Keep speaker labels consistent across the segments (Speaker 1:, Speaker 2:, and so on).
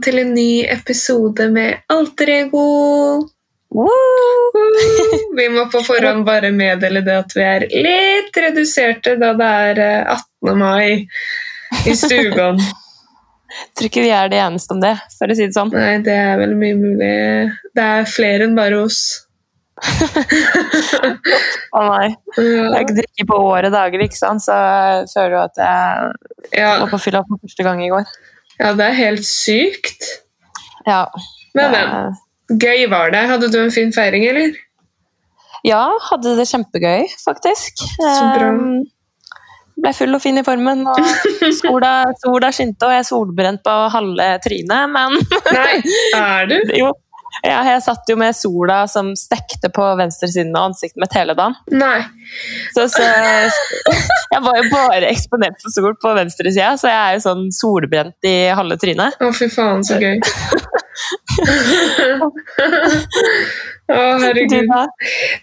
Speaker 1: velkommen til en ny episode med Alter Ego. Vi må på forhånd bare meddele det at vi er litt reduserte da det er eh, 18. mai i stugan.
Speaker 2: Tror ikke vi er de eneste om det, for å si det sånn.
Speaker 1: Nei, det er vel mye mulig. Det er flere enn bare oss.
Speaker 2: Å nei. Jeg har
Speaker 1: Ja,
Speaker 2: ikke drukket på året dager, ikke sant? så jeg føler jo at jeg
Speaker 1: ja,
Speaker 2: var på fylla for første gang i går.
Speaker 1: Ja, det er helt sykt.
Speaker 2: Ja.
Speaker 1: Men, men. Gøy var det. Hadde du en fin feiring, eller?
Speaker 2: Ja, hadde det kjempegøy, faktisk.
Speaker 1: Så bra.
Speaker 2: Um, ble full og fin i formen, og sola, sola skinte, og jeg er solbrent på halve trynet, men
Speaker 1: Nei, er du?
Speaker 2: jo. Ja, jeg satt jo med sola som stekte på venstresiden av ansiktet mitt hele dagen.
Speaker 1: Nei.
Speaker 2: Så, så jeg var jo bare eksponert for sol på venstresida, så jeg er jo sånn solbrent i halve trynet.
Speaker 1: Å, fy faen, så gøy. Å, herregud.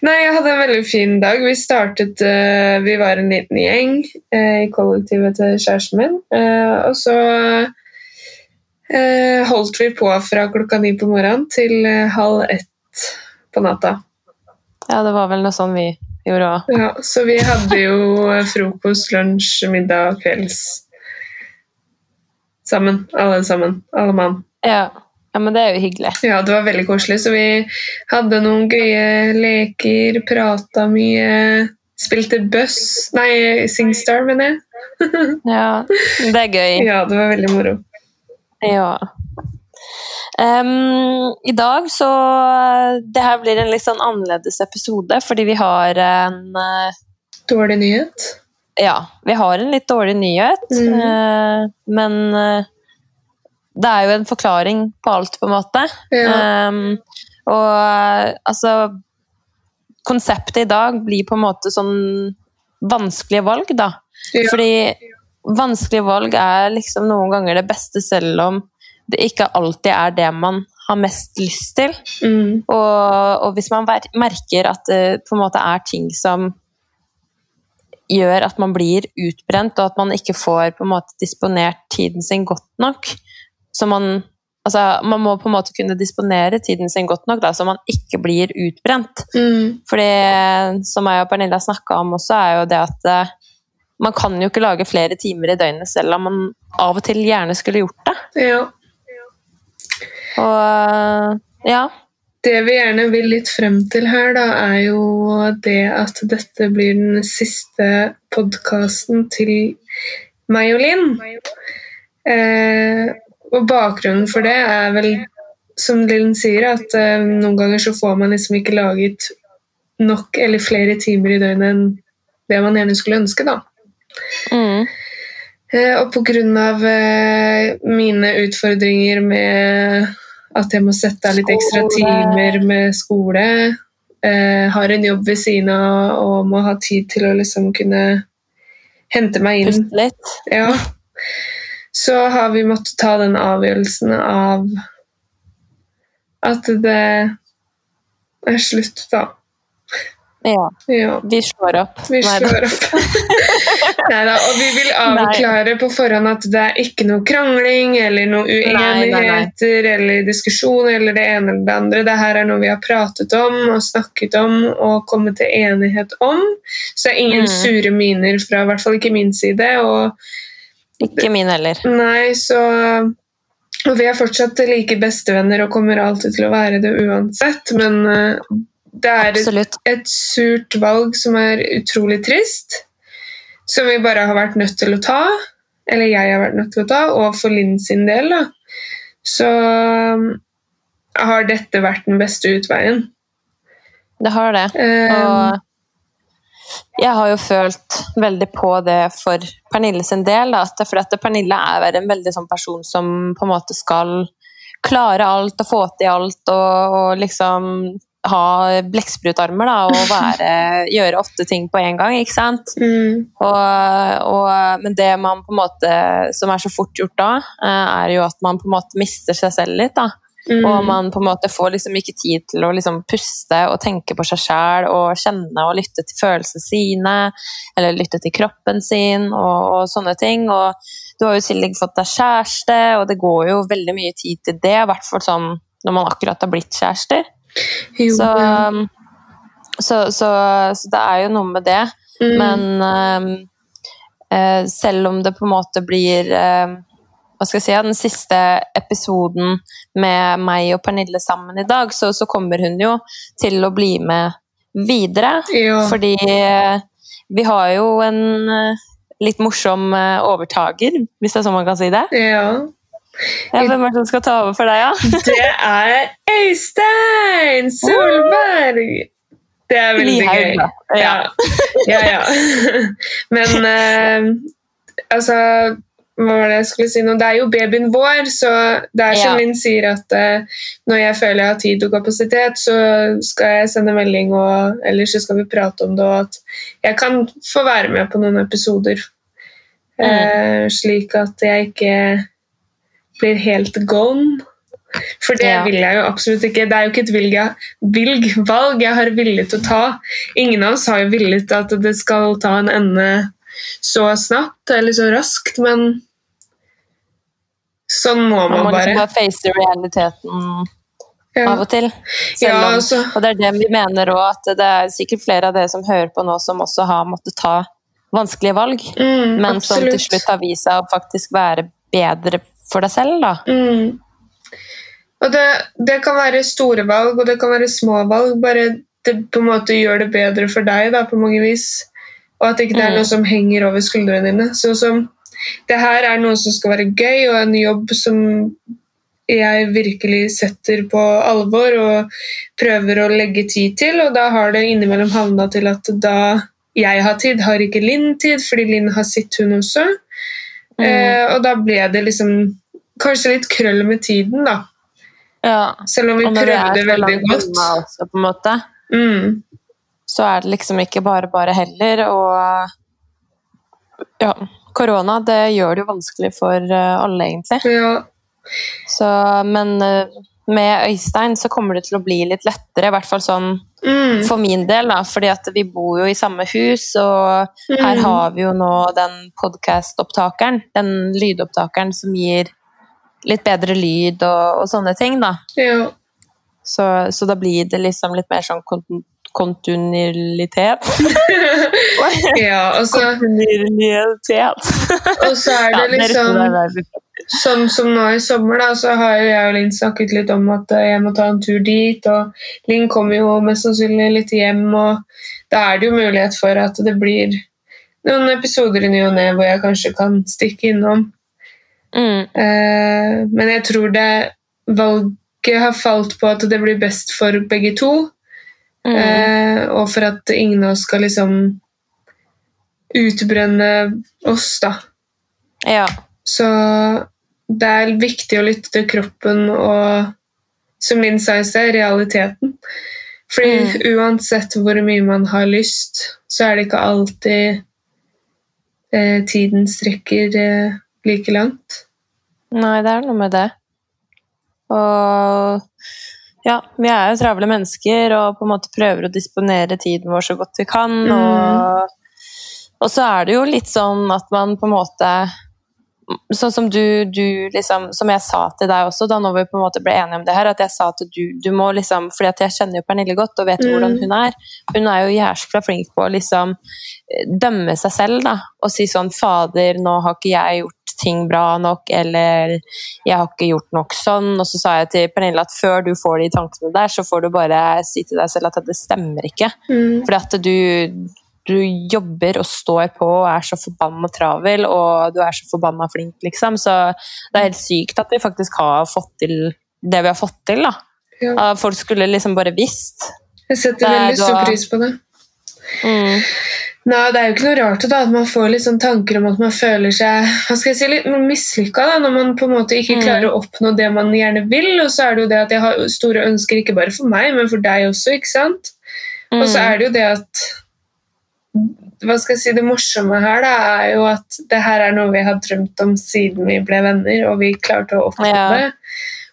Speaker 1: Nei, jeg hadde en veldig fin dag. Vi startet uh, Vi var en liten gjeng uh, i kollektivet til kjæresten min. uh, og så holdt vi på fra klokka ni på morgenen til eh, halv ett på natta.
Speaker 2: Ja, det var vel noe sånn vi gjorde òg.
Speaker 1: Ja, så vi hadde jo eh, frokost, lunsj, middag og kvelds sammen. Alle sammen. Alle mann.
Speaker 2: Ja. ja, men det er jo hyggelig.
Speaker 1: Ja, det var veldig koselig. Så vi hadde noen gøye leker, prata mye, spilte buss Nei, Singstar, mener jeg.
Speaker 2: Ja, det er gøy.
Speaker 1: Ja, det var veldig moro.
Speaker 2: Ja. Um, I dag så Det her blir en litt sånn annerledes episode, fordi vi har en uh,
Speaker 1: Dårlig nyhet.
Speaker 2: Ja, vi har en litt dårlig nyhet,
Speaker 1: Mm.
Speaker 2: Uh, men uh, det er jo en forklaring på alt, på en måte.
Speaker 1: Ja.
Speaker 2: Um, og altså Konseptet i dag blir på en måte sånn vanskelige valg, da.
Speaker 1: Ja.
Speaker 2: Fordi vanskelige valg er liksom noen ganger det beste, selv om det ikke alltid er det man har mest lyst til.
Speaker 1: Mm.
Speaker 2: Og, og hvis man merker at det på en måte er ting som gjør at man blir utbrent, og at man ikke får på en måte disponert tiden sin godt nok, så man Altså, man må på en måte kunne disponere tiden sin godt nok, da, så man ikke blir utbrent.
Speaker 1: Mm.
Speaker 2: Fordi, som jeg og Pernille har snakka om også, er jo det at eh, man kan jo ikke lage flere timer i døgnet selv om man av og til gjerne skulle gjort det.
Speaker 1: Ja.
Speaker 2: Og eh, ja.
Speaker 1: Det vi gjerne vil litt frem til her, da, er jo det at dette blir den siste podkasten til meg og Linn. Eh, og bakgrunnen for det er vel, som Linn sier, at eh, noen ganger så får man liksom ikke laget nok eller flere timer i døgnet enn det man gjerne skulle ønske, da.
Speaker 2: Mm.
Speaker 1: Eh, og av eh, mine utfordringer med at jeg må sette av litt ekstra timer med skole, eh, har en jobb ved siden av og må ha tid til å liksom kunne hente meg inn.
Speaker 2: Puste litt.
Speaker 1: Ja. Så har vi måttet ta den avgjørelsen av at det er slutt, da.
Speaker 2: Ja.
Speaker 1: Ja.
Speaker 2: Vi slår opp.
Speaker 1: Vi
Speaker 2: Nei
Speaker 1: slår opp. Neida, og vi vil avklare på forhånd at det er ikke noe krangling eller noe
Speaker 2: nei, nei.
Speaker 1: uenigheter eller diskusjon eller det ene eller det andre. Det her er noe vi har pratet om og snakket om og kommet til enighet om. Så det er ingen
Speaker 2: Mm.
Speaker 1: sure miner fra i hvert fall ikke min side. Og
Speaker 2: Ikke min heller.
Speaker 1: nei, så og vi er fortsatt like bestevenner og kommer alltid til å være det uansett, men eh, det er et et surt valg som er utrolig trist. Som vi bare har vært nødt til å ta. Eller jeg har vært nødt til å ta, og for Linn sin del, da. Så um, har dette vært den beste utveien.
Speaker 2: Det har det.
Speaker 1: Um,
Speaker 2: Og jeg har jo følt veldig på det for Pernille sin del. Da, at for at Pernille er en veldig sånn person som på en måte skal klare alt og få til alt og, og liksom ha blekksprutarmer og være, gjøre åtte ting på en gang, ikke sant?
Speaker 1: mm,
Speaker 2: Og, og, men det man på en måte, som er så fort gjort da, eh, er jo at man på en måte mister seg selv litt. da.
Speaker 1: Mm.
Speaker 2: Og man på en måte får liksom ikke tid til å liksom puste og tenke på seg sjæl og kjenne og lytte til følelsene sine, eller lytte til kroppen sin og, og sånne ting. Og du har jo i tillegg fått deg kjæreste, og det går jo veldig mye tid til det, i hvert fall sånn når man akkurat har blitt kjærester. Så, så, så, så det er jo noe med det.
Speaker 1: Mm.
Speaker 2: Men eh, selv om det på en måte blir uh, hva skal jeg si, den siste episoden med meg og Pernille sammen i dag, så, så kommer hun jo til å bli med videre.
Speaker 1: Jo.
Speaker 2: Fordi eh, vi har jo en litt morsom overtaker, hvis det er sånn man kan si det.
Speaker 1: ja.
Speaker 2: Ja, hvem er det som skal ta over for deg, ja?
Speaker 1: Det er Øystein Solberg! Det er veldig
Speaker 2: Lihaug,
Speaker 1: gøy. Ja, ja. ja. Men uh, altså Hva var det jeg skulle si nå? Det er jo babyen vår, så det er som. Linn sier, at uh, når jeg føler jeg har tid og kapasitet, så skal jeg sende melding, og ellers så skal vi prate om det, og at jeg kan få være med på noen episoder. Uh, slik at jeg ikke blir helt gone. For det
Speaker 2: Ja.
Speaker 1: vil jeg jo absolutt ikke. Det er jo ikke et vilg vilg, valg jeg har villet å ta. Ingen av oss har jo villet at det skal ta en ende så snart eller så raskt, men sånn må
Speaker 2: Man
Speaker 1: man
Speaker 2: må liksom
Speaker 1: bare.
Speaker 2: bare face realiteten
Speaker 1: Ja.
Speaker 2: av og til.
Speaker 1: Ja,
Speaker 2: altså. om, og det er det vi mener òg, at det er sikkert flere av dere som hører på nå, som også har måttet ta vanskelige valg,
Speaker 1: mm,
Speaker 2: men som til slutt har vist seg å faktisk være bedre for deg selv, da.
Speaker 1: Mm. Og det, det kan være store valg, og det kan være små valg. Bare det på en måte gjør det bedre for deg da, på mange vis. Og at ikke det er
Speaker 2: Mm.
Speaker 1: noe som henger over skuldrene dine. Så som det her er noe som skal være gøy, og en jobb som jeg virkelig setter på alvor og prøver å legge tid til. Og da har det innimellom havna til at da jeg har tid, har ikke Linn tid, fordi Linn har sitt, hun også.
Speaker 2: Mm.
Speaker 1: Eh, og da ble det liksom kanskje litt krøll med tiden, da.
Speaker 2: Ja.
Speaker 1: Selv om vi prøvde veldig godt.
Speaker 2: også, på en måte,
Speaker 1: Mm.
Speaker 2: så er det liksom ikke bare bare heller. Og ja, korona, det gjør det jo vanskelig for eh, alle, egentlig.
Speaker 1: Ja.
Speaker 2: Så, men eh, med Øystein så kommer det til å bli litt lettere, i hvert fall sånn
Speaker 1: Mm.
Speaker 2: for min del, da, fordi at vi bor jo i samme hus, og her
Speaker 1: Mm.
Speaker 2: har vi jo nå den podkast-opptakeren, den lydopptakeren som gir litt bedre lyd og, og sånne ting, da.
Speaker 1: ja.
Speaker 2: Så, så da blir det liksom litt mer sånn kont kontinuitet.
Speaker 1: ja, og så,
Speaker 2: Kontinuitet.
Speaker 1: og så er det liksom Sånn som nå i sommer, da, så har jo jeg og Linn snakket litt om at eh, jeg må ta en tur dit, og Linn kommer jo mest sannsynlig litt hjem, og da er det jo mulighet for at det blir noen episoder i ny og ne hvor jeg kanskje kan stikke innom.
Speaker 2: Mm,
Speaker 1: Eh, men jeg tror det valget har falt på at det blir best for begge to.
Speaker 2: mm.
Speaker 1: Eh, og for at ingen av oss skal liksom utbrenne oss, da.
Speaker 2: Ja.
Speaker 1: Så det er viktig å lytte til kroppen og, som Linn sa i sted, realiteten. Fordi uansett hvor mye man har lyst, så er det ikke alltid eh, tiden strekker eh, like langt.
Speaker 2: Nei, det er noe med det. Og ja, vi er jo travle mennesker og på en måte prøver å disponere tiden vår så godt vi kan.
Speaker 1: Mm.
Speaker 2: Og, og så er det jo litt sånn at man på en måte Sånn som du, du liksom Som jeg sa til deg også, da når vi på en måte ble enige om det her, at jeg sa at du, du må liksom Fordi at jeg kjenner jo Pernille godt og vet
Speaker 1: Mm.
Speaker 2: hvordan hun er. Hun er jo jæskla flink på å liksom eh, dømme seg selv, da. Og si sånn Fader, nå har ikke jeg gjort ting bra nok, eller jeg har ikke gjort nok sånn. Og så sa jeg til Pernille at før du får de tankene der, så får du bare si til deg selv at det stemmer ikke.
Speaker 1: Mm.
Speaker 2: Fordi at du, du jobber og står på og er så forbanna travel, og du er så forbanna flink, liksom. Så det er helt sykt at vi faktisk har fått til det vi har fått til, da.
Speaker 1: Ja.
Speaker 2: At folk skulle liksom bare visst.
Speaker 1: Jeg setter
Speaker 2: Det er
Speaker 1: veldig stor pris på det.
Speaker 2: Mm.
Speaker 1: Nei, Det er jo ikke noe rart da, at man får litt sånn tanker om at man føler seg hva skal jeg si, litt mislykka når man på en måte ikke
Speaker 2: Mm.
Speaker 1: klarer å oppnå det man gjerne vil. Og så er det jo det at jeg har store ønsker ikke bare for meg, men for deg også. ikke sant? Og så
Speaker 2: Mm.
Speaker 1: er det jo det at hva skal jeg si, Det morsomme her da, er jo at det her er noe vi har drømt om siden vi ble venner, og vi klarte å oppnå
Speaker 2: Ja.
Speaker 1: det.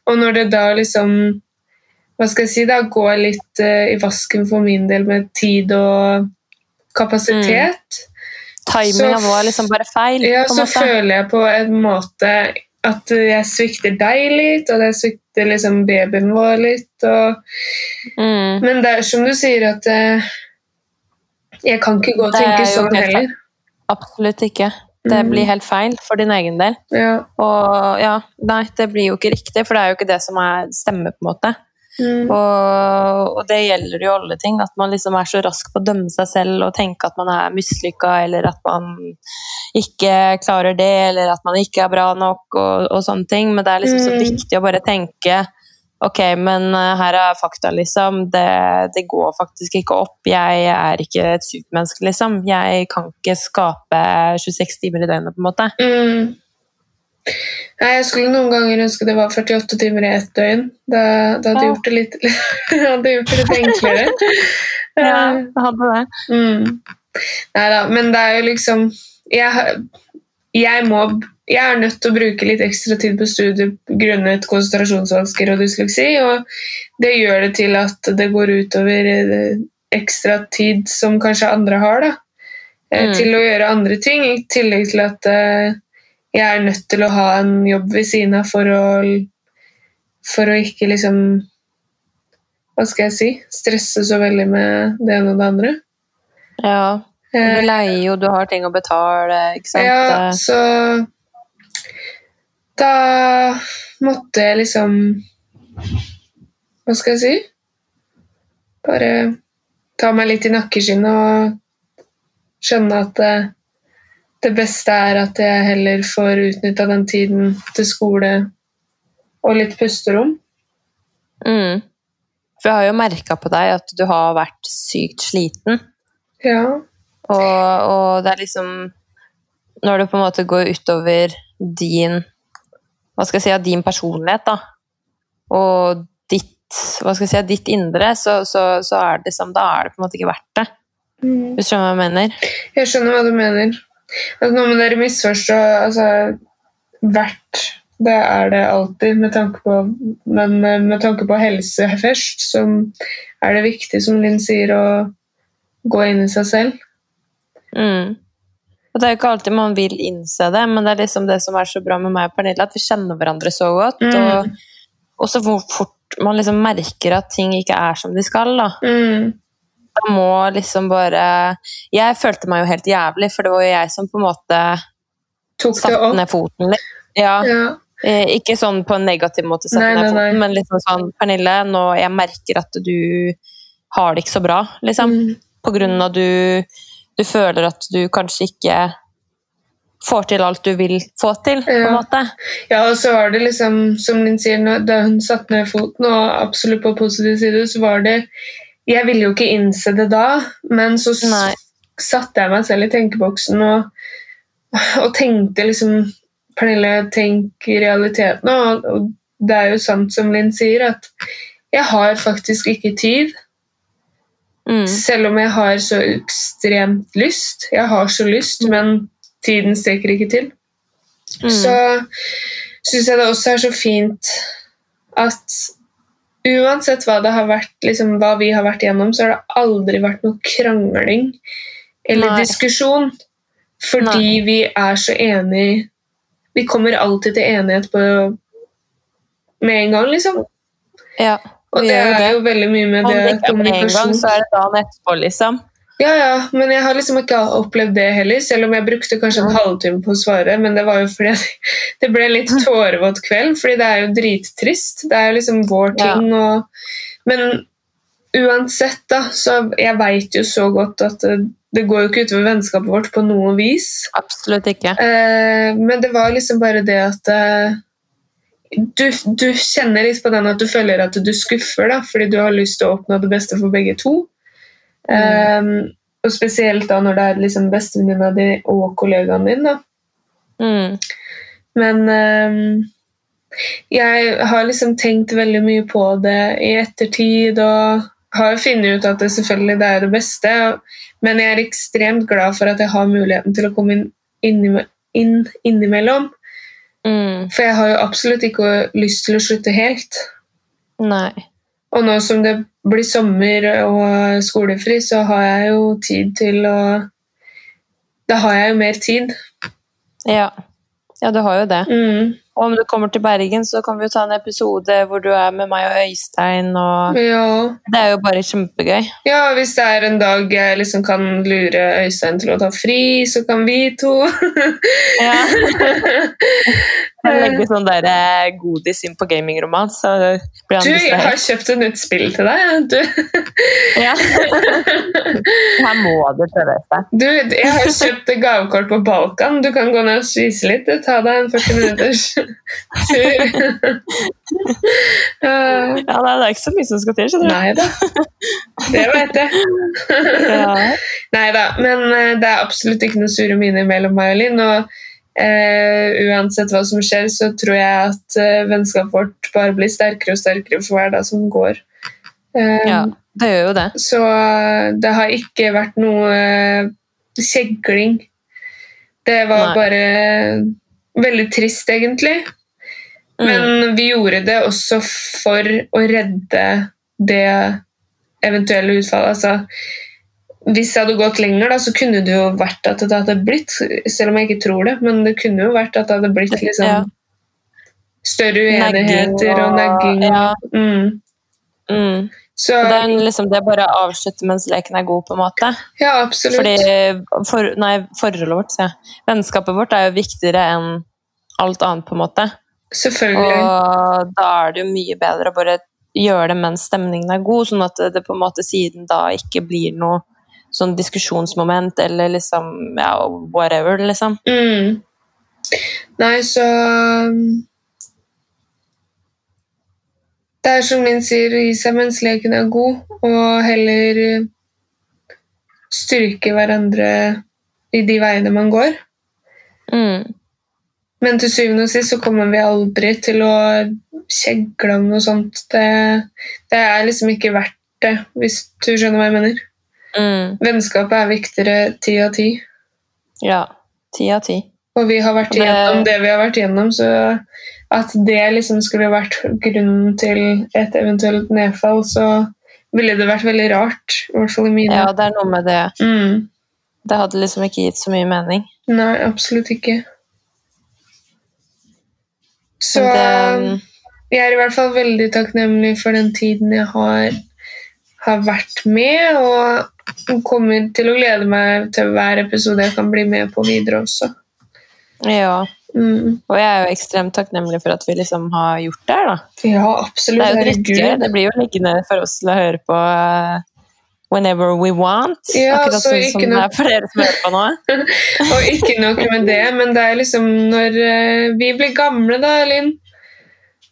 Speaker 1: Og når det da liksom Hva skal jeg si, da går litt uh, i vasken for min del med tid og kapasitet,
Speaker 2: Timinga
Speaker 1: Så-
Speaker 2: var liksom bare feil.
Speaker 1: ja,
Speaker 2: på
Speaker 1: så
Speaker 2: måte.
Speaker 1: føler jeg på en måte at jeg svikter deg litt, og jeg svikter liksom babyen vår litt. Og,
Speaker 2: Mm.
Speaker 1: men det er som du sier, at eh, jeg kan ikke gå og tenke sånn heller.
Speaker 2: Absolutt ikke. Det
Speaker 1: Mm.
Speaker 2: blir helt feil for din egen del.
Speaker 1: Ja.
Speaker 2: Og ja, nei, det blir jo ikke riktig, for det er jo ikke det som er stemmer, på en måte.
Speaker 1: Mm.
Speaker 2: Og, og det gjelder jo alle ting, at man liksom er så rask på å dømme seg selv og tenke at man er mislykka, eller at man ikke klarer det, eller at man ikke er bra nok, og, og sånne ting. Men det er liksom så
Speaker 1: Mm.
Speaker 2: viktig å bare tenke Ok, men eh, her er fakta, liksom. Det, det går faktisk ikke opp. Jeg er ikke et supermenneske, liksom. Jeg kan ikke skape 26 timer i døgnet, på en måte.
Speaker 1: Mm. Nei, jeg skulle noen ganger ønske det var 48 timer i ett døgn. Da, da hadde
Speaker 2: Ja.
Speaker 1: gjort det litt, hadde gjort det litt enklere.
Speaker 2: Ja, det hadde det.
Speaker 1: Mm. Nei da, men det er jo liksom jeg, jeg, må, jeg er nødt til å bruke litt ekstra tid på studiet grunnet konsentrasjonsvansker og dysleksi, og det gjør det til at det går utover eh, ekstra tid som kanskje andre har, da. eh,
Speaker 2: Mm.
Speaker 1: Til å gjøre andre ting, i tillegg til at eh, jeg er nødt til å ha en jobb ved siden av for å for å ikke liksom Hva skal jeg si? Stresse så veldig med det ene og det andre.
Speaker 2: Ja. Du
Speaker 1: Eh,
Speaker 2: leier jo, du har ting å betale, ikke sant.
Speaker 1: Ja, så Da måtte jeg liksom Hva skal jeg si? Bare ta meg litt i nakkeskinnet og skjønne at det, det beste er at jeg heller får utnytta den tiden til skole og litt pusterom.
Speaker 2: Mm. For jeg har jo merka på deg at du har vært sykt sliten.
Speaker 1: Ja.
Speaker 2: Og, og det er liksom Når det på en måte går utover din Hva skal jeg si, din personlighet, da, og ditt hva skal jeg si, ditt indre, så, så, så er det liksom Da er det på en måte ikke verdt det.
Speaker 1: Mm.
Speaker 2: Hvis du skjønner hva jeg mener?
Speaker 1: Jeg skjønner hva du mener. Altså, nå må dere misforstå altså, Verdt, det er det alltid, med tanke på, men med tanke på helse først, så er det viktig, som Linn sier, å gå inn i seg selv.
Speaker 2: Mm. Og det er jo ikke alltid man vil innse det, men det er liksom det som er så bra med meg og Pernille, at vi kjenner hverandre så godt.
Speaker 1: Mm.
Speaker 2: Og, så hvor fort man liksom merker at ting ikke er som de skal. da.
Speaker 1: Mm.
Speaker 2: Da må liksom bare Jeg følte meg jo helt jævlig, for det var jo jeg som på en måte
Speaker 1: Tok
Speaker 2: satte ned foten litt. Ja,
Speaker 1: Ja.
Speaker 2: eh, ikke sånn på en negativ måte, satte
Speaker 1: Nei,
Speaker 2: ned
Speaker 1: nei, nei.
Speaker 2: men liksom sånn Pernille, nå jeg merker at du har det ikke så bra, liksom.
Speaker 1: Mm.
Speaker 2: På grunn av du, du føler at du kanskje ikke får til alt du vil få til, på en måte.
Speaker 1: ja, og så var det liksom, som Linn sier, da hun satte ned foten, og absolutt på positiv side, så var det Jeg ville jo ikke innse det da, men så
Speaker 2: Nei.
Speaker 1: satte jeg meg selv i tenkeboksen og, og tenkte liksom Pernille, tenk realiteten. Og, og det er jo sant som Linn sier, at jeg har faktisk ikke tid.
Speaker 2: Mm.
Speaker 1: Selv om jeg har så ekstremt lyst. Jeg har så lyst, men tiden strekker ikke til.
Speaker 2: Mm.
Speaker 1: Så syns jeg det også er så fint at uansett hva det har vært, liksom, hva vi har vært gjennom, så har det aldri vært noe krangling eller
Speaker 2: Nei.
Speaker 1: diskusjon. Fordi vi er så enige Vi kommer alltid til enighet på med en gang, liksom.
Speaker 2: Ja,
Speaker 1: Og det er jo veldig mye med
Speaker 2: det en gang,
Speaker 1: kommunikasjon.
Speaker 2: så er det dagen etterpå, liksom.
Speaker 1: Ja, ja, men jeg har liksom ikke opplevd det heller, selv om jeg brukte kanskje en
Speaker 2: Ja.
Speaker 1: halvtime på å svare, men det var jo fordi det ble litt tårevåt kveld, fordi det er jo drittrist. Det er liksom vår
Speaker 2: Ja.
Speaker 1: ting, og Men uansett, da, så jeg veit jo så godt at det, det går jo ikke utover vennskapet vårt på noe vis.
Speaker 2: Absolutt ikke.
Speaker 1: Eh, men det var liksom bare det at eh, du, du kjenner litt på den at du føler at du skuffer, da, fordi du har lyst til å oppnå det beste for begge to. Eh, og spesielt da når det er liksom bestevenninna di og kollegaen din. da.
Speaker 2: Mm.
Speaker 1: Men um, jeg har liksom tenkt veldig mye på det i ettertid og har funnet ut at det selvfølgelig det er det beste. Men jeg er ekstremt glad for at jeg har muligheten til å komme inn, innime- inn innimellom.
Speaker 2: Mm.
Speaker 1: For jeg har jo absolutt ikke lyst til å slutte helt.
Speaker 2: Nei.
Speaker 1: Og nå som det blir sommer og skolefri, så har jeg jo tid til å Da har jeg jo mer tid.
Speaker 2: Ja. Ja, du har jo det.
Speaker 1: Mm.
Speaker 2: Og om du kommer til Bergen, så kan vi jo ta en episode hvor du er med meg og Øystein. og
Speaker 1: Ja.
Speaker 2: Det er jo bare kjempegøy.
Speaker 1: ja, hvis det er en dag jeg liksom kan lure Øystein til å ta fri, så kan vi to
Speaker 2: Ja. Jeg legger sånn der eh, godis inn på gamingroman, så blir han
Speaker 1: Du, jeg har kjøpt et nytt spill til deg. Du,
Speaker 2: Ja. Her må du prøve, Øystein.
Speaker 1: du jeg har kjøpt gavekort på Balkan. Du kan gå ned og spise litt. Ta deg en 40 minutters tur. Uh,
Speaker 2: Ja, det er ikke så mye som skal til, skjønner du.
Speaker 1: Nei da. Det vet jeg.
Speaker 2: Ja.
Speaker 1: Nei da, men eh, det er absolutt ikke noe sure miner mellom meg og Linn. Og eh, uansett hva som skjer, så tror jeg at eh, vennskapet vårt bare blir sterkere og sterkere for hver dag som går. Eh,
Speaker 2: ja, det gjør jo det.
Speaker 1: Så det har ikke vært noe kjegling. Det var
Speaker 2: Nei.
Speaker 1: bare veldig trist, egentlig.
Speaker 2: Mm.
Speaker 1: Men vi gjorde det også for å redde det eventuelle utfallet. Altså, hvis det hadde gått lenger, da, så kunne det jo vært at det hadde blitt Selv om jeg ikke tror det, men det kunne jo vært at det hadde blitt liksom
Speaker 2: Ja.
Speaker 1: større uenigheter og
Speaker 2: og- ja.
Speaker 1: Mm.
Speaker 2: Mm.
Speaker 1: Så
Speaker 2: det er liksom det bare å avslutte mens leken er god, på en måte.
Speaker 1: ja, absolutt.
Speaker 2: Fordi for, Nei, forholdet vårt, sier jeg. Vennskapet vårt er jo viktigere enn alt annet, på en måte.
Speaker 1: Selvfølgelig.
Speaker 2: Og da er det jo mye bedre å bare gjøre det mens stemningen er god, sånn at det på en måte siden da ikke blir noe sånn diskusjonsmoment eller liksom ja, whatever, liksom.
Speaker 1: Mm. Nei, så um, Det er som min sier, gi seg mens leken er god, og heller uh, styrke hverandre i de veiene man går.
Speaker 2: Mm.
Speaker 1: Men til syvende og sist så kommer vi aldri til å kjegle om noe sånt. Det, det er liksom ikke verdt det, hvis du skjønner hva jeg mener.
Speaker 2: Mm.
Speaker 1: Vennskapet er viktigere ti av ti.
Speaker 2: Ja. Ti av ti.
Speaker 1: Og vi har vært
Speaker 2: Det-
Speaker 1: det vi har vært igjennom, så at det liksom skulle vært grunnen til et eventuelt nedfall, så ville det vært veldig rart. I hvert fall i mine.
Speaker 2: Ja, det er noe med det.
Speaker 1: Mm.
Speaker 2: Det hadde liksom ikke gitt så mye mening.
Speaker 1: Nei, absolutt ikke. Så
Speaker 2: Det-
Speaker 1: jeg er i hvert fall veldig takknemlig for den tiden jeg har, har vært med, og kommer til å glede meg til hver episode jeg kan bli med på videre også.
Speaker 2: Ja.
Speaker 1: Mm.
Speaker 2: Og jeg er jo ekstremt takknemlig for at vi liksom har gjort det her, da.
Speaker 1: Ja, absolutt.
Speaker 2: Det er jo
Speaker 1: dritgøy.
Speaker 2: Det blir jo liggende for oss til å høre på eh, whenever we want.
Speaker 1: Ja,
Speaker 2: Akkurat
Speaker 1: så
Speaker 2: sånn som det er for dere som hører på nå.
Speaker 1: Og ikke nok med det, men det er liksom når eh, vi blir gamle, da, Linn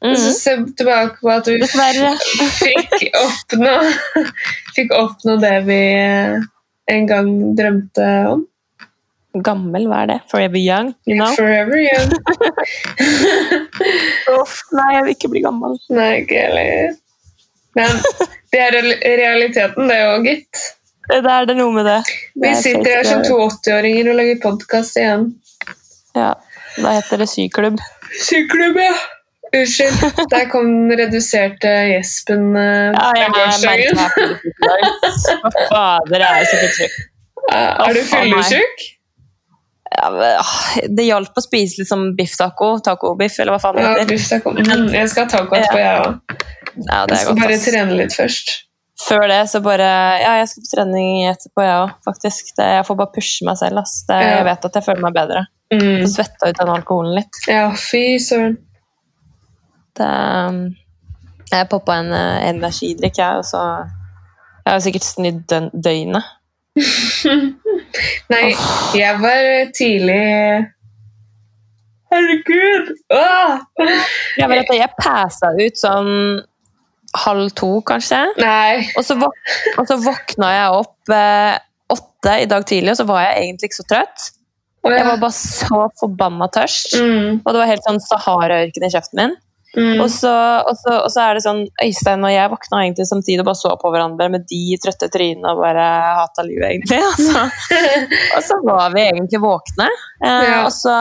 Speaker 1: Så
Speaker 2: Mhm.
Speaker 1: se tilbake på at vi fikk oppnå Fikk oppnå det vi eh, en gang drømte om.
Speaker 2: Gammel, hva er det? Forever young, you know?
Speaker 1: Forever young.
Speaker 2: Uff, nei, jeg vil ikke bli gammel.
Speaker 1: Nei, ikke heller. Men det er real- realiteten, det òg, gitt.
Speaker 2: Det er det noe med det. det
Speaker 1: Vi
Speaker 2: er
Speaker 1: sitter her som to 80-åringer og lager podkast igjen.
Speaker 2: Ja, da heter det syklubb.
Speaker 1: Syklubb, ja. Unnskyld. Der kom den reduserte gjespen
Speaker 2: Ja, meg fyllesyk i dag. Fader, jeg er så fortrykt.
Speaker 1: Er du fyllesyk?
Speaker 2: Ja, ah, det hjalp å spise litt sånn biff-taco, taco-biff, eller hva faen det heter.
Speaker 1: Ja, taco. Mm, jeg skal ha taco etterpå, jeg òg.
Speaker 2: Ja,
Speaker 1: Jeg skal
Speaker 2: godt,
Speaker 1: bare
Speaker 2: ass.
Speaker 1: trene litt først.
Speaker 2: Før det så bare Ja, jeg skal på trening etterpå, jeg òg, faktisk. Det, jeg får bare pushe meg selv, ass. Det,
Speaker 1: Ja.
Speaker 2: Jeg vet at jeg føler meg bedre.
Speaker 1: Mm.
Speaker 2: Svetta ut den alkoholen litt.
Speaker 1: Ja, fy søren.
Speaker 2: Det, um, jeg poppa en eh, energidrikk, jeg, og så Jeg har sikkert snydd døgnet.
Speaker 1: Nei, jeg var tidlig Herregud! Åh!
Speaker 2: Jeg, vet at jeg passa ut sånn halv to, kanskje.
Speaker 1: Nei.
Speaker 2: Og så, våk og så våkna jeg opp eh, åtte i dag tidlig, og så var jeg egentlig ikke så trøtt.
Speaker 1: Å,
Speaker 2: Jeg var bare så forbanna tørst.
Speaker 1: Mm.
Speaker 2: Og det var helt sånn Sahara-ørken i kjeften min.
Speaker 1: Mm.
Speaker 2: Og, så, og, så, og så er det sånn Øystein og jeg våkna egentlig samtidig og bare så på hverandre med de trøtte trynene og bare hata livet, egentlig. Og så, og så var vi egentlig våkne. Eh,
Speaker 1: Ja.
Speaker 2: og, så,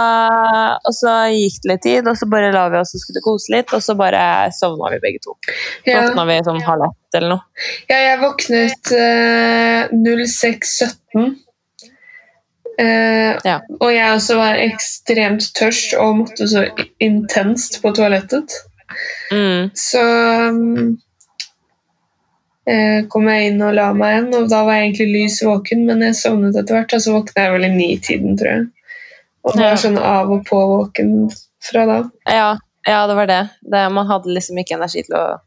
Speaker 2: og så gikk det litt tid, og så bare la vi oss og skulle kose litt, og så bare sovna vi begge to.
Speaker 1: Ja.
Speaker 2: våkna vi sånn halv ett eller noe.
Speaker 1: ja, jeg våknet eh, 06.17. Eh,
Speaker 2: Ja.
Speaker 1: Og jeg også var ekstremt tørst og måtte så intenst på toalettet.
Speaker 2: Mm.
Speaker 1: Så eh, kom jeg inn og la meg igjen, og da var jeg egentlig lys våken, men jeg sovnet etter hvert, og så våkna jeg vel i ni-tiden, tror jeg. Og var
Speaker 2: Ja.
Speaker 1: sånn av og på våken fra da.
Speaker 2: Ja, ja, det var det. det. Man hadde liksom ikke energi til å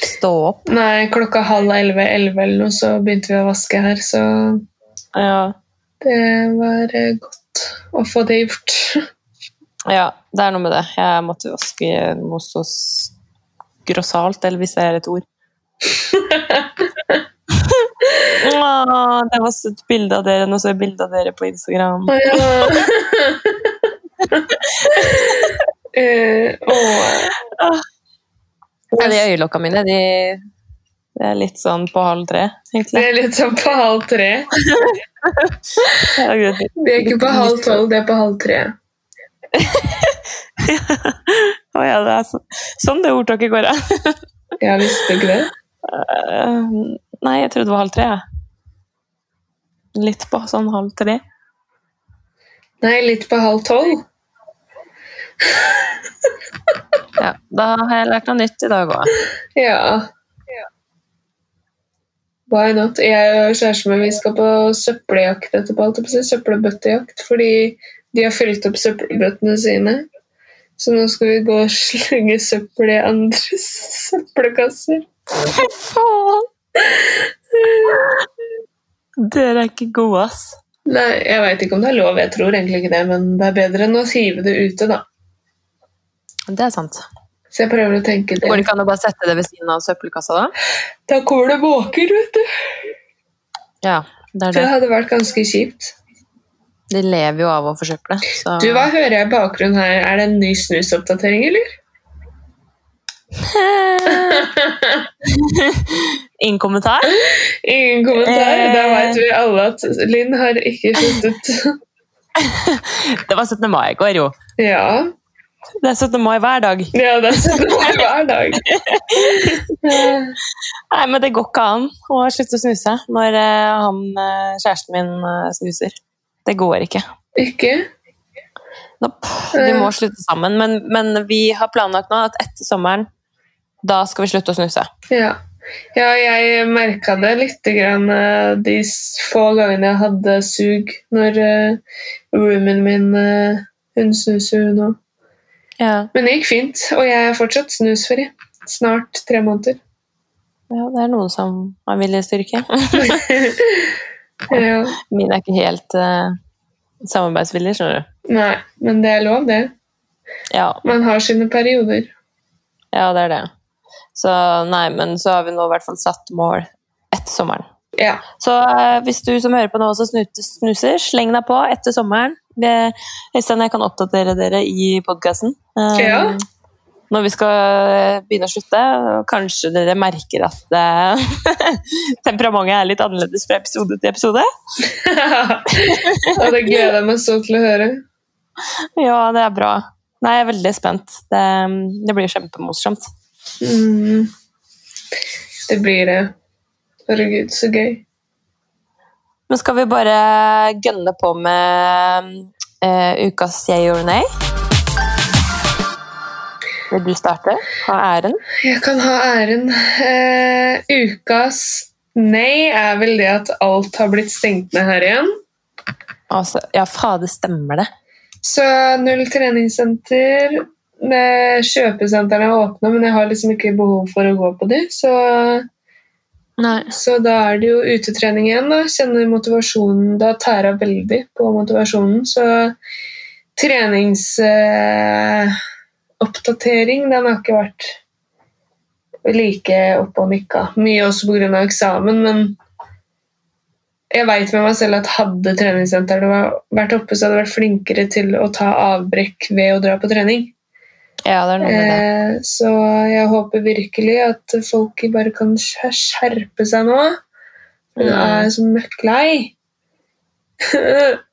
Speaker 2: stå opp.
Speaker 1: Nei, klokka halv elleve, elleve eller noe, så begynte vi å vaske her, så
Speaker 2: Ja.
Speaker 1: Det var eh, godt å få det gjort.
Speaker 2: ja, det er noe med det. Jeg måtte vaske noe så grossalt, eller hvis det er et ord. Åh, det var et bilde av dere. Nå så jeg bilde av dere på Instagram.
Speaker 1: Å, ja. uh.
Speaker 2: Ja, de øyelokka mine, de, de er litt sånn på halv tre, egentlig.
Speaker 1: Det er litt sånn på halv tre. Det er ikke på halv tolv, det er på halv tre.
Speaker 2: Å ja, det er så, sånn det ordtaket går, ja.
Speaker 1: Jeg visste ikke det.
Speaker 2: Eh, nei, jeg trodde det var halv tre. jeg. Litt på sånn halv tre.
Speaker 1: Nei, litt på halv tolv.
Speaker 2: Ja, da har jeg lært noe nytt i dag òg.
Speaker 1: Ja. Why not? Jeg og kjæresten min vi skal på søppeljakt etterpå. alt, på Søppelbøttejakt. Fordi de har fylt opp søppelbøttene sine. Så nå skal vi gå og slenge søppel i andres søppelkasser.
Speaker 2: Fy faen! Dere er ikke gode, ass.
Speaker 1: Nei, Jeg veit ikke om det er lov, jeg tror egentlig ikke det, men det er bedre enn å hive det ute, da.
Speaker 2: Det er sant.
Speaker 1: Så jeg prøver å tenke
Speaker 2: Går det
Speaker 1: det.
Speaker 2: ikke an å bare sette det ved siden av søppelkassa, da?
Speaker 1: Da kommer det måker, vet du.
Speaker 2: Ja, det er
Speaker 1: Det
Speaker 2: det.
Speaker 1: hadde vært ganske kjipt.
Speaker 2: De lever jo av å forsøple. Så
Speaker 1: Du, Hva hører jeg i bakgrunnen her? Er det en ny snusoppdatering, eller?
Speaker 2: Ingen kommentar?
Speaker 1: Ingen kommentar.
Speaker 2: Eh.
Speaker 1: Da vet vi alle at Linn har ikke sluttet.
Speaker 2: Det var 17. mai i går, jo.
Speaker 1: Ja,
Speaker 2: Det er 17. mai hver dag.
Speaker 1: ja det er sånn det er hver dag.
Speaker 2: Nei, men det går ikke an å slutte å snuse når eh, han, eh, kjæresten min eh, snuser. Det går ikke.
Speaker 1: Ikke?
Speaker 2: Nope. Vi må slutte sammen. Men, men vi har planlagt nå at etter sommeren, da skal vi slutte å snuse.
Speaker 1: Ja. ja, jeg merka det litt grann, de få gangene jeg hadde sug når uh, roomien min uh, Hun snuser, hun òg.
Speaker 2: Ja.
Speaker 1: Men det gikk fint, og jeg er fortsatt snusfri. Snart tre måneder.
Speaker 2: ja, det er noen som har viljestyrke.
Speaker 1: ja.
Speaker 2: Min er ikke helt uh, samarbeidsvillig, skjønner du.
Speaker 1: Nei, men det er lov, det.
Speaker 2: Ja,
Speaker 1: Man har sine perioder.
Speaker 2: ja, det er det. Så nei, men så har vi nå i hvert fall satt mål etter sommeren.
Speaker 1: Ja.
Speaker 2: Så uh, hvis du som hører på nå også snuter, snuser, sleng deg på etter sommeren. Det- Øystein, jeg kan oppdatere dere i podkasten.
Speaker 1: Ja.
Speaker 2: Når vi skal eh, begynne å slutte, og kanskje dere merker at uh, temperamentet er litt annerledes fra episode til episode.
Speaker 1: og det gleder jeg meg så til å høre.
Speaker 2: Ja, det er bra. Nei, jeg er veldig spent. Det, det blir kjempemorsomt.
Speaker 1: Mm. Det blir det. Herregud, så gøy.
Speaker 2: Men skal vi bare gønne på med uh, ukas yay or nay? Vil du starte? Ha æren?
Speaker 1: Jeg kan ha æren. Uh, ukas nei er vel det at alt har blitt stengt ned her igjen.
Speaker 2: Altså, ja, fader, stemmer det?
Speaker 1: Så null treningssenter. Eh, Kjøpesentrene er åpne, men jeg har liksom ikke behov for å gå på de. Så,
Speaker 2: Nei.
Speaker 1: så da er det jo utetrening igjen. da. Kjenner motivasjonen Da tærer jeg veldig på motivasjonen. Så treningsoppdatering, den har ikke vært like oppe og nikka. Mye også pga. eksamen, men jeg veit med meg selv at hadde treningssenteret vært oppe, så hadde jeg vært flinkere til å ta avbrekk ved å dra på trening.
Speaker 2: Ja, det er noe med det.
Speaker 1: Eh, så jeg håper virkelig at folk bare kan skjerpe seg nå. For nå er jeg så møkklei.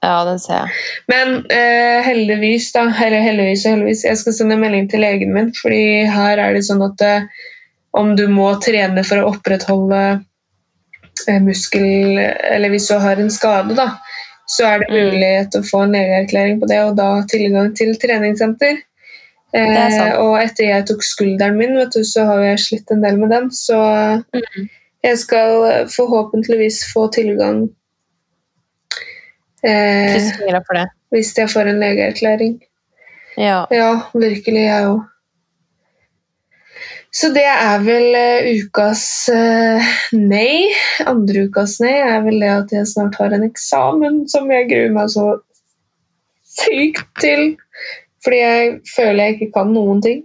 Speaker 2: Ja, den ser jeg.
Speaker 1: Men eh, heldigvis, da, eller heldigvis og heldigvis, jeg skal sende melding til legen min, fordi her er det sånn at eh, om du må trene for å opprettholde eh, muskel, eller hvis du har en skade, da, så er det
Speaker 2: Mm.
Speaker 1: mulighet til å få en legeerklæring på det, og da tilgang til treningssenter. Eh, og etter jeg tok skulderen min, vet du, så har jeg slitt en del med den, så
Speaker 2: Mm.
Speaker 1: jeg skal forhåpentligvis få tilgang eh, hvis jeg får en legeerklæring.
Speaker 2: Ja.
Speaker 1: Ja, virkelig, jeg òg. Så det er vel uh, ukas uh, nei. Andre ukas nei er vel det at jeg snart har en eksamen som jeg gruer meg så sykt til. Fordi jeg føler jeg ikke kan noen ting.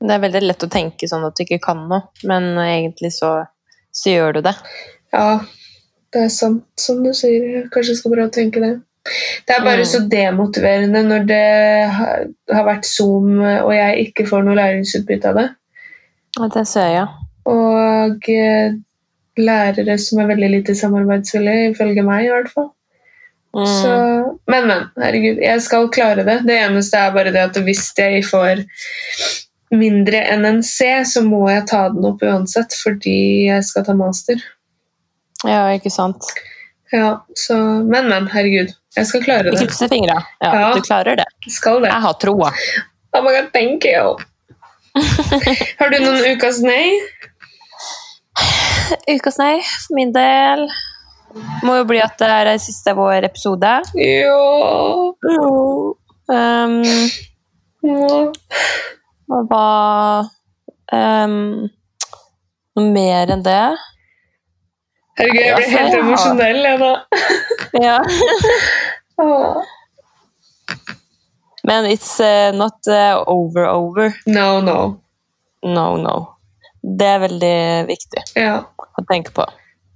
Speaker 2: Det er veldig lett å tenke sånn at du ikke kan noe, men egentlig så, så gjør du det.
Speaker 1: Ja, det er sant som du sier. Jeg kanskje skal prøve å tenke det. Det er bare
Speaker 2: Mm.
Speaker 1: så demotiverende når det har, har vært Zoom og jeg ikke får noe læringsutbytte av det.
Speaker 2: Og det ser jeg.
Speaker 1: Og eh, lærere som er veldig lite samarbeidsvillige, ifølge meg i hvert fall.
Speaker 2: Mm.
Speaker 1: Så, men, men. Herregud, jeg skal klare det. Det eneste er bare det at hvis jeg får mindre enn en C, så må jeg ta den opp uansett, fordi jeg skal ta master.
Speaker 2: Ja, ikke sant.
Speaker 1: Ja, så, men, men. Herregud. Jeg skal klare
Speaker 2: Vi
Speaker 1: det.
Speaker 2: krysser fingra. Ja,
Speaker 1: Ja.
Speaker 2: du klarer det.
Speaker 1: Skal det.
Speaker 2: Jeg har troa.
Speaker 1: Oh my god, thank you. Har du noen ukas nei?
Speaker 2: Ukas nei, for min del må jo bli at det er siste vår episode.
Speaker 1: Ja.
Speaker 2: Um,
Speaker 1: ja.
Speaker 2: og hva um, Noe mer enn det?
Speaker 1: Herregud, jeg
Speaker 2: blir
Speaker 1: helt emosjonell, jeg da.
Speaker 2: Ja. Men it's uh, not uh, over over.
Speaker 1: No, no.
Speaker 2: No, no. Det er veldig viktig
Speaker 1: Ja,
Speaker 2: å tenke på.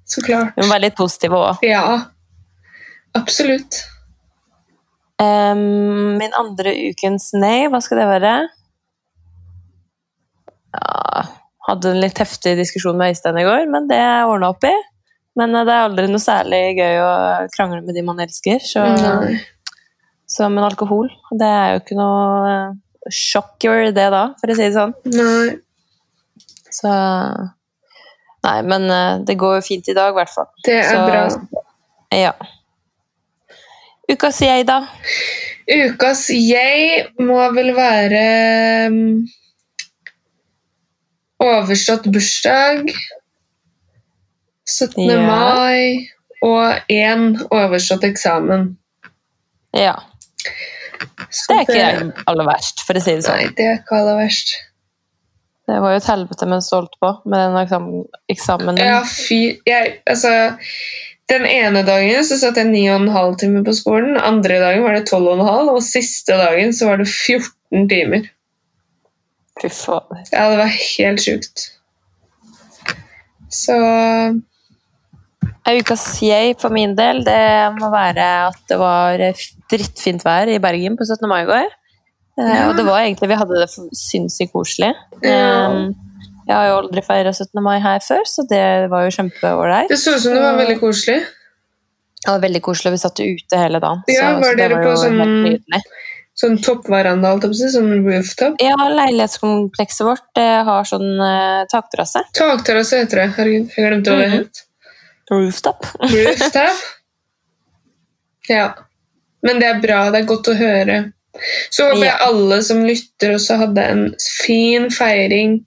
Speaker 1: Så klart.
Speaker 2: Hun være litt positiv òg.
Speaker 1: Ja, absolutt.
Speaker 2: Um, min andre ukens nei, hva skal det være? Ja, hadde en litt heftig diskusjon med Øystein i går, men det ordna opp i. Men eh, det er aldri noe særlig gøy å krangle med de man elsker. Så,
Speaker 1: Nei.
Speaker 2: så men alkohol, det er jo ikke noe eh, shocker det da, for å si det sånn.
Speaker 1: Nei.
Speaker 2: Så Nei, men eh, det går jo fint i dag, i hvert fall.
Speaker 1: Det er
Speaker 2: Så-
Speaker 1: bra.
Speaker 2: Ja. Ukas jeg, da?
Speaker 1: Ukas jeg må vel være um, overstått bursdag, 17.
Speaker 2: Ja.
Speaker 1: mai og én overstått eksamen.
Speaker 2: Ja.
Speaker 1: Så
Speaker 2: Det er ikke aller verst, for å si det sånn.
Speaker 1: Nei, det er ikke aller verst.
Speaker 2: Det var jo et helvete mens du holdt på med den eksamen, eksamen din.
Speaker 1: Ja, fy jeg, Altså, den ene dagen så satt jeg ni og en halv time på skolen, andre dagen var det tolv og en halv, og siste dagen så var det 14 timer.
Speaker 2: Fy faen.
Speaker 1: Ja, det var helt sjukt. Så
Speaker 2: En Ukas jeg for min del, det må være at det var drittfint vær i Bergen på 17. mai i går. Eh,
Speaker 1: Ja.
Speaker 2: Og det var egentlig, vi hadde det sinnssykt koselig.
Speaker 1: Ja.
Speaker 2: Um, Jeg har jo aldri feira 17. mai her før, så det var jo kjempeålreit.
Speaker 1: det så ut som det var veldig koselig.
Speaker 2: Det var veldig koselig, vi satt ute hele dagen.
Speaker 1: Ja,
Speaker 2: så,
Speaker 1: var
Speaker 2: så
Speaker 1: dere
Speaker 2: var
Speaker 1: på sånn- Sånn toppveranda. Sånn rooftop.
Speaker 2: Ja, leilighetskomplekset vårt det har sånn uh, takterrasse.
Speaker 1: Takterrasse heter det. Herregud, jeg glemte hva det
Speaker 2: Mhm.
Speaker 1: het.
Speaker 2: Rooftop.
Speaker 1: Rooftop. Ja. Men det er bra. Det er godt å høre. Så håper jeg alle som lytter, også hadde en fin feiring.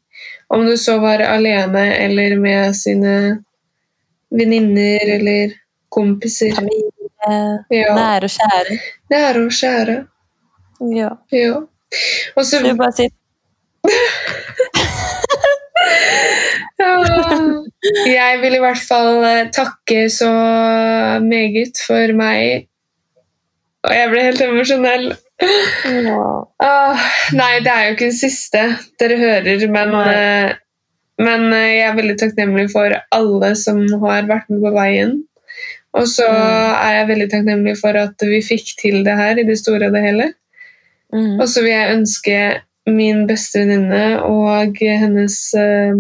Speaker 1: Om du så var alene eller med sine venninner eller kompiser.
Speaker 2: Familie,
Speaker 1: Ja.
Speaker 2: nære og kjære.
Speaker 1: Nære og kjære.
Speaker 2: Ja.
Speaker 1: Ja. Og så
Speaker 2: Du bare sier
Speaker 1: Ja. Jeg vil i hvert fall eh, takke så meget for meg. Og jeg ble helt emosjonell. Ah, nei, det er jo ikke det siste dere hører, men, eh, men eh, jeg er veldig takknemlig for alle som har vært med på veien. Og så
Speaker 2: Mm.
Speaker 1: er jeg veldig takknemlig for at vi fikk til det her i det store og det hele.
Speaker 2: Mm.
Speaker 1: Og så vil jeg ønske min beste venninne og hennes eh,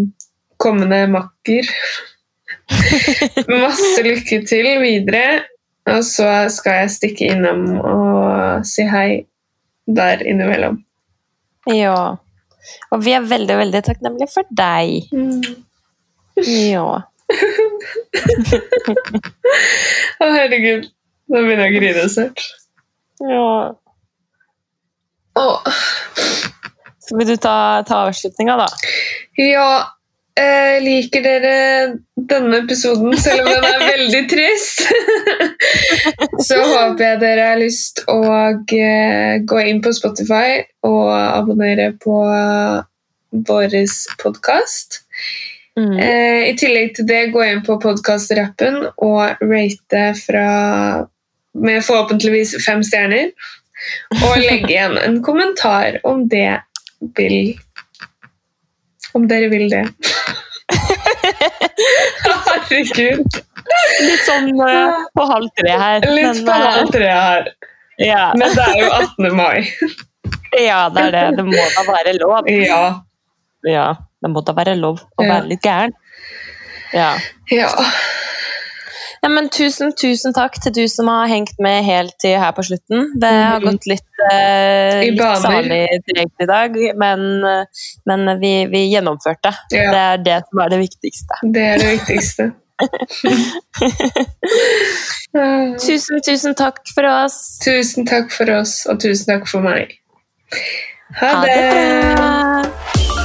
Speaker 1: kommende makker masse lykke til videre. Og så skal jeg stikke innom og si hei der innimellom.
Speaker 2: Ja. Og vi er veldig, veldig takknemlige for deg. Ja.
Speaker 1: Å, herregud. Nå begynner jeg å grine snart.
Speaker 2: ja.
Speaker 1: Oh.
Speaker 2: Så vil du ta, ta avslutninga, da?
Speaker 1: Ja, eh, liker dere denne episoden, selv om den er veldig trist? Så håper jeg dere har lyst å eh, gå inn på Spotify og abonnere på vår podkast.
Speaker 2: Mm.
Speaker 1: Eh, I tillegg til det, gå inn på podkastrappen og rate fra med forhåpentligvis fem stjerner. Og legge igjen en kommentar om det vil Om dere vil det. Herregud.
Speaker 2: Litt sånn uh, på halv tre her.
Speaker 1: Litt på
Speaker 2: eh,
Speaker 1: halv tre her.
Speaker 2: Ja.
Speaker 1: Men det er jo 18. mai.
Speaker 2: ja, det er det. Det må da være lov.
Speaker 1: Ja.
Speaker 2: Ja, det må da være lov å
Speaker 1: Ja.
Speaker 2: være litt gæren. Ja.
Speaker 1: ja.
Speaker 2: Ja, men tusen, tusen takk til du som har hengt med helt til her på slutten. Det har
Speaker 1: Mhm.
Speaker 2: gått litt, eh, litt salig tregt i dag, men, men vi, vi gjennomførte.
Speaker 1: Ja.
Speaker 2: Det er det som er det viktigste.
Speaker 1: Det er det viktigste.
Speaker 2: Tusen, tusen takk for oss.
Speaker 1: Tusen takk for oss, og tusen takk for meg. Ha
Speaker 2: Ha det! bra.